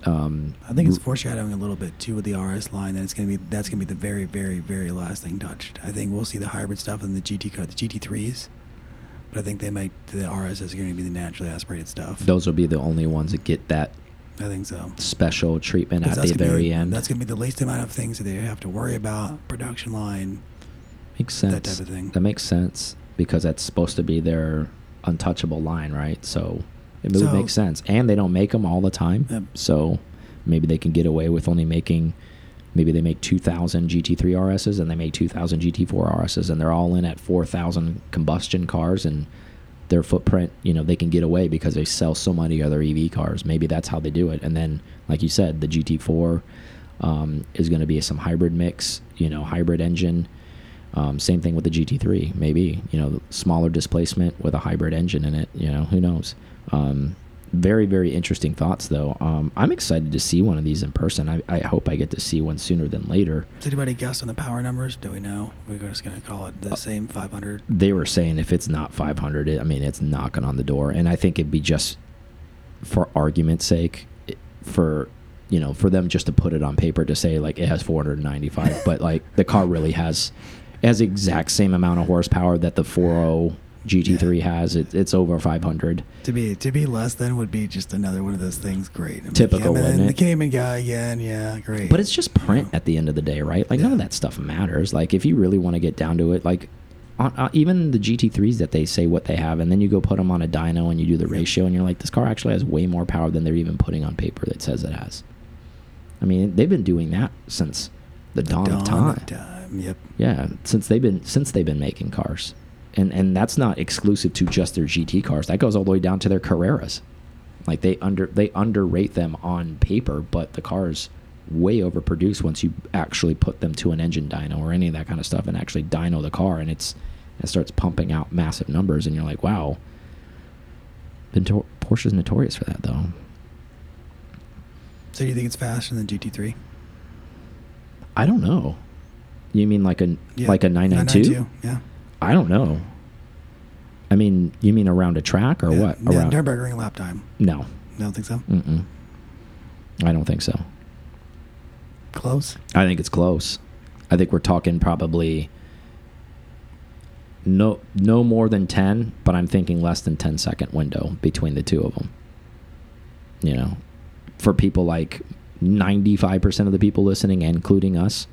A: Um,
B: I think it's foreshadowing a little bit too with the RS line that it's gonna be that's gonna be the very very very last thing touched. I think we'll see the hybrid stuff in the GT car, the GT3s, but I think they might the RS is going to be the naturally aspirated stuff.
A: those will be the only ones that get that
B: I think so.
A: special treatment at the
B: gonna
A: very
B: be,
A: end.
B: That's going to be the least amount of things that they have to worry about. Production line.
A: makes sense.
B: that type of thing.
A: That makes sense because that's supposed to be their untouchable line, right? So it would
B: So-
A: make sense. And they don't make them all the time,
B: Yep.
A: so maybe they can get away with only making. Maybe they make 2,000 GT3 RSs and they make 2,000 GT4 RSs, and they're all in at 4,000 combustion cars, and their footprint, you know, they can get away because they sell so many other EV cars. Maybe that's how they do it. And then, like you said, the GT4 um, is going to be some hybrid mix, you know, hybrid engine. Um, same thing with the GT3, maybe you know, smaller displacement with a hybrid engine in it. You know, who knows? Um, very, very interesting thoughts, though. Um, I'm excited to see one of these in person. I, I hope I get to see one sooner than later.
B: Does anybody guess on the power numbers? Do we know? We're just going to call it
A: Uh,
B: the same 500.
A: They were saying if it's not 500, it, I mean, it's knocking on the door, and I think it'd be just for argument's sake, for you know, for them just to put it on paper to say like it has 495, but like the car really has has the exact same amount of horsepower that the 40 GT3 has. It, it's over 500.
B: To be to be less than would be just another one of those things. Great. I mean,
A: Typical,
B: Cayman,
A: wouldn't
B: The? Cayman guy again. Yeah, great.
A: But it's just print at the end of the day, right? Like none of that stuff matters. Like if you really want to get down to it, like on, uh, even the GT3s that they say what they have, and then you go put them on a dyno and you do the ratio, and you're like, this car actually has way more power than they're even putting on paper that says it has. I mean, they've been doing that since the dawn,
B: Dawn
A: of time.
B: of time. Yep.
A: Yeah, since they've been since they've been making cars, and and that's not exclusive to just their GT cars. That goes all the way down to their Carreras. Like they under they underrate them on paper, but the cars way overproduce once you actually put them to an engine dyno or any of that kind of stuff and actually dyno the car, and it's it starts pumping out massive numbers, and you're like, wow. Ventor- Porsche's notorious for that, though.
B: So do you think it's faster than GT3?
A: I don't know. You mean like a
B: Yeah.
A: like a 992?
B: 992, Yeah.
A: I don't know. I mean, you mean around a track or
B: yeah.
A: what?
B: Yeah,
A: Around?
B: Nürburgring lap time.
A: No.
B: I don't think so.
A: Mm-mm. I don't think so.
B: Close.
A: I think it's close. I think we're talking probably no no more than 10, but I'm thinking less than 10 second window between the two of them. You know, for people like 95% of the people listening, including us,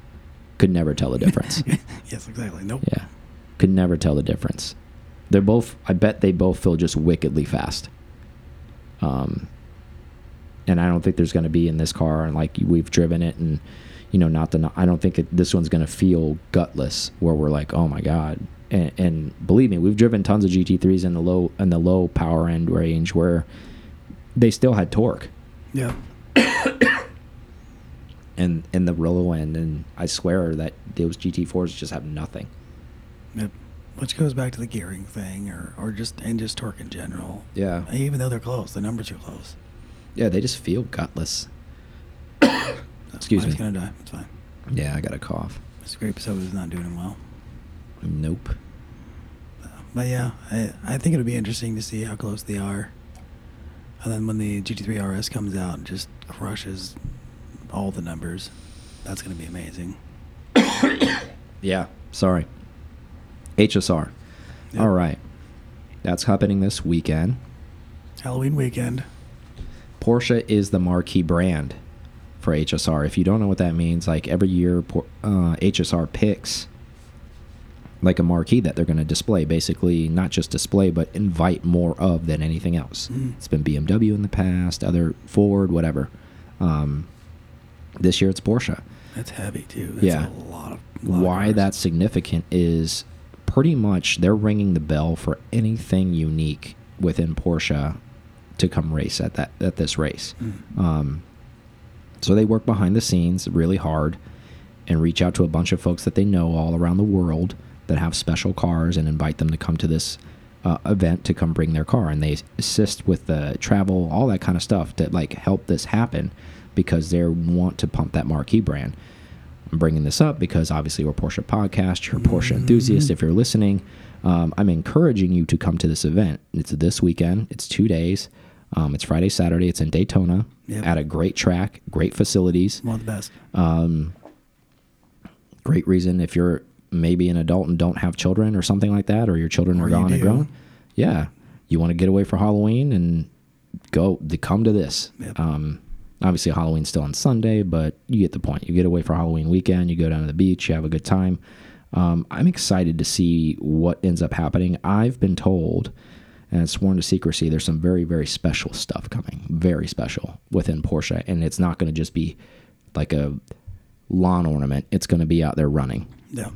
A: could never tell the difference.
B: yes, exactly. Nope.
A: Yeah. Could never tell the difference. They're both I bet they both feel just wickedly fast. Um and I don't think there's going to be in this car and like we've driven it and you know not the I don't think it, this one's going to feel gutless where we're like oh my god and, and believe me we've driven tons of GT3s in the low in the low power end range where they still had torque
B: Yeah.
A: and in the low end, and I swear that those GT4s just have nothing.
B: Yep. Which goes back to the gearing thing, or or just and just torque in general.
A: Yeah.
B: Even though they're close, the numbers are close.
A: Yeah, they just feel gutless. Excuse me.
B: gonna die. It's fine.
A: Yeah, I got a cough.
B: This grape soda is not doing well.
A: Nope.
B: But yeah, I, I think it'll be interesting to see how close they are. And then when the GT3 RS comes out and just crushes all the numbers, that's going to be amazing.
A: Yeah, sorry. HSR.
B: Yep.
A: All right. That's happening this weekend.
B: Halloween weekend.
A: Porsche is the marquee brand for HSR. If you don't know what that means, like every year, uh, HSR picks like a marquee that they're going to display. Basically, not just display, but invite more of than anything else.
B: Mm.
A: It's been BMW in the past, other Ford, whatever. Um, this year it's Porsche.
B: That's heavy too. That's
A: Yeah.
B: a lot of. lot
A: Why
B: cars.
A: that's significant is pretty much they're ringing the bell for anything unique within Porsche to come race at that at this race.
B: Mm.
A: Um, so they work behind the scenes really hard and reach out to a bunch of folks that they know all around the world that have special cars and invite them to come to this uh, event to come bring their car and they assist with the travel all that kind of stuff to like help this happen because they want to pump that marquee brand i'm bringing this up because obviously we're porsche podcast you're a porsche enthusiast if you're listening um, i'm encouraging you to come to this event it's this weekend it's two days um, it's friday saturday it's in daytona
B: Yep.
A: at a great track great facilities
B: One of the best.
A: great reason if you're maybe an adult and don't have children or something like that, or your children
B: Or
A: are
B: you
A: gone and grown. Yeah, you want to get away for Halloween and go to come to this.
B: Yep.
A: Um, obviously, Halloween's still on Sunday, but you get the point. You get away for Halloween weekend. You go down to the beach. You have a good time. Um, I'm excited to see what ends up happening. I've been told, and sworn to secrecy, there's some very, very special stuff coming. Very special within Porsche, and it's not going to just be like a lawn ornament. It's going to be out there running.
B: Yeah.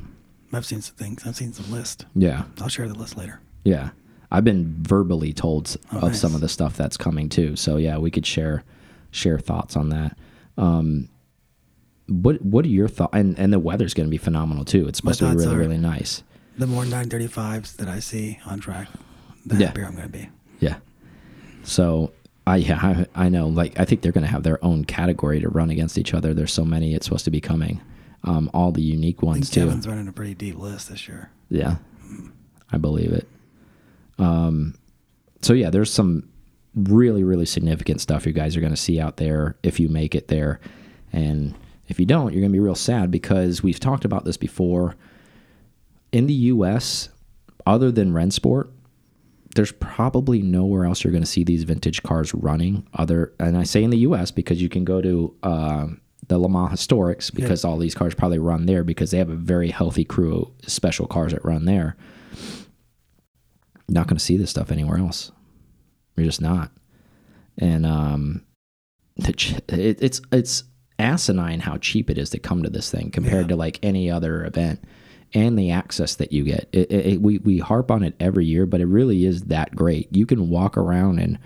B: I've seen some things. I've seen some list.
A: Yeah,
B: I'll share the list later.
A: yeah. I've been verbally told
B: Oh,
A: of some of the stuff that's coming too. So yeah, we could share share thoughts on that. Um, what what are your thoughts? And and the weather's going to be phenomenal too. It's supposed to be really really nice.
B: The more 935s that I see on track, the
A: Yeah.
B: happier I'm going to be.
A: Yeah. So I yeah I, I know like I think they're going to have their own category to run against each other. There's so many it's supposed to be coming. Um, all the unique ones too.
B: Kevin's running a pretty deep list this year.
A: Yeah, I believe it. Um, so yeah, there's some really, really significant stuff you guys are going to see out there if you make it there, and if you don't, you're going to be real sad because we've talked about this before. In the U.S., other than Rennsport, there's probably nowhere else you're going to see these vintage cars running. Other, and I say in the U.S. because you can go to uh, the Le Mans Historics because all these cars probably run there because they have a very healthy crew of special cars that run there. Not going to see this stuff anywhere else. You're just not. And um, the ch- it, it's it's asinine how cheap it is to come to this thing compared
B: Yeah.
A: to like any other event and the access that you get. It, it, it- we we harp on it every year, but it really is that great. You can walk around and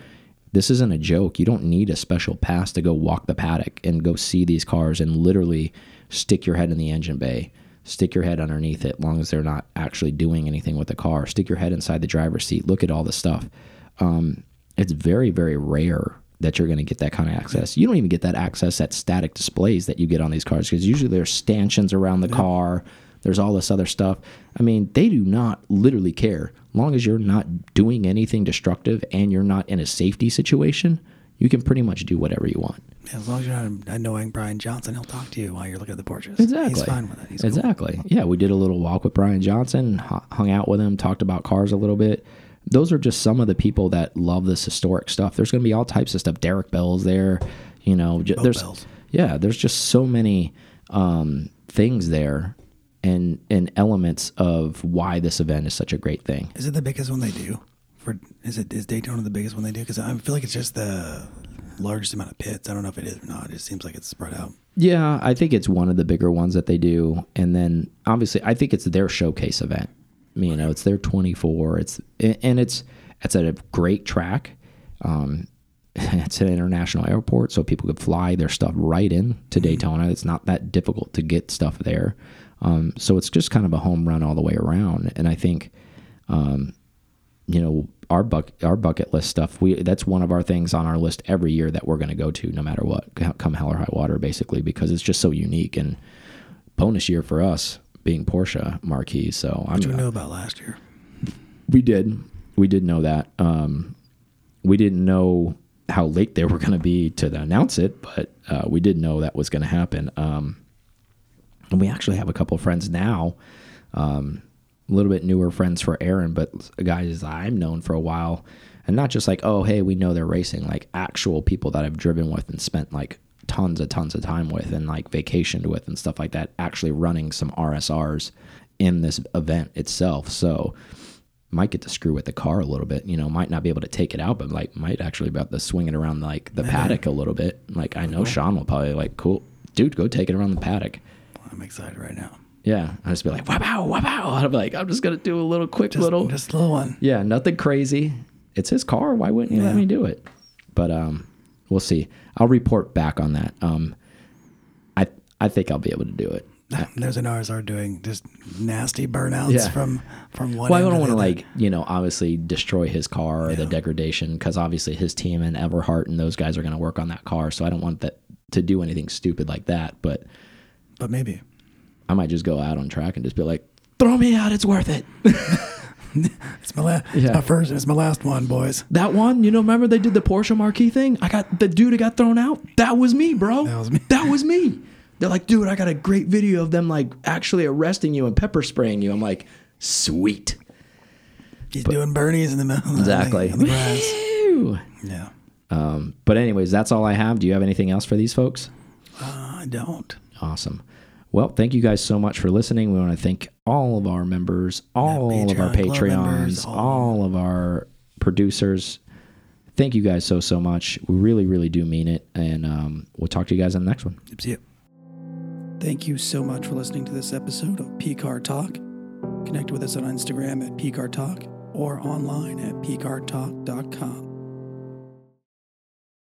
A: this isn't a joke. You don't need a special pass to go walk the paddock and go see these cars and literally stick your head in the engine bay, stick your head underneath it, long as they're not actually doing anything with the car. Stick your head inside the driver's seat. Look at all the stuff. Um, it's very very rare that you're going to get that kind of access. You don't even get that access at static displays that you get on these cars because usually there's stanchions around the car. There's all this other stuff. I mean, they do not literally care. Long as you're not doing anything destructive and you're not in a safety situation, you can pretty much do whatever you want.
B: Yeah, as long as you're not annoying Brian Johnson, he'll talk to you while you're looking at the Porsches.
A: Exactly.
B: He's fine with it. He's cool.
A: exactly. Yeah, we did a little walk with Brian Johnson, hung out with him, talked about cars a little bit. Those are just some of the people that love this historic stuff. There's going to be all types of stuff. Derek Bell's there, you know. j- there's
B: Bells.
A: yeah, there's just so many um, things there and and elements of why this event is such a great thing.
B: Is it the biggest one they do? For is it is Daytona the biggest one they do? Because I feel like it's just the largest amount of pits. I don't know if it is or not. It just seems like it's spread out.
A: Yeah, I think it's one of the bigger ones that they do, and then obviously I think it's their showcase event. You know, it's their 24. It's and it's it's at a great track. Um, it's an international airport, so people could fly their stuff right in to Daytona. It's not that difficult to get stuff there. Um, so it's just kind of a home run all the way around. And I think, um, you know, our buck our bucket list stuff. We that's one of our things on our list every year that we're going to go to, no matter what, come hell or high water, basically, because it's just so unique and bonus year for us being Porsche marquee. So
B: I'm. What you know about last year?
A: We did. We did know that. Um, we didn't know how late they were going to be to announce it, but uh, we did know that was going to happen. Um, and we actually have a couple of friends now, um, a little bit newer friends for Aaron, but guys I've known for a while, and not just like, oh, hey, we know they're racing, like actual people that I've driven with and spent like tons of tons of time with and like vacationed with and stuff like that, actually running some RSRs in this event itself. So might get to screw with the car a little bit. You know, might not be able to take it out, but like might actually be able to swing it around like the paddock a little bit. Like I know cool. Sean will probably like, cool, dude, go take it around the paddock.
B: I'm excited right now.
A: Yeah, I just be like, wow, wow, wow. I'd be like, I'm just gonna do a little quick
B: just,
A: little,
B: just a little one.
A: Yeah, nothing crazy. It's his car. Why wouldn't you yeah. let me do it? But um, we'll see. I'll report back on that. Um, I I think I'll be able to do it.
B: There's an RSR doing just nasty burnouts yeah. from from one.
A: Well, I don't want to like you know obviously destroy his car or yeah. the degradation because obviously his team and Everhart and those guys are going to work on that car. So I don't want that to do anything stupid like that. But
B: but maybe
A: I might just go out on track and just be like, throw me out. It's worth it.
B: it's my last. Yeah. It's my first. It's my last one, boys.
A: That one, you know, remember they did the Porsche marquee thing? I got the dude that got thrown out. That was me, bro.
B: That was me.
A: That was me. They're like, dude, I got a great video of them like actually arresting you and pepper spraying you. I'm like, sweet.
B: He's but, doing Bernie's in the middle.
A: Exactly.
B: The, the yeah.
A: Um, but anyways, that's all I have. Do you have anything else for these folks?
B: Uh, I don't.
A: Awesome. Well, thank you guys so much for listening. We want to thank all of our members, all yeah, of our Patreons, members, all. all of our producers. Thank you guys so, so much. We really, really do mean it. And um, we'll talk to you guys in the next one.
B: See you. Thank you so much for listening to this episode of PCAR Talk. Connect with us on Instagram at PCAR Talk or online at PCARTalk.com.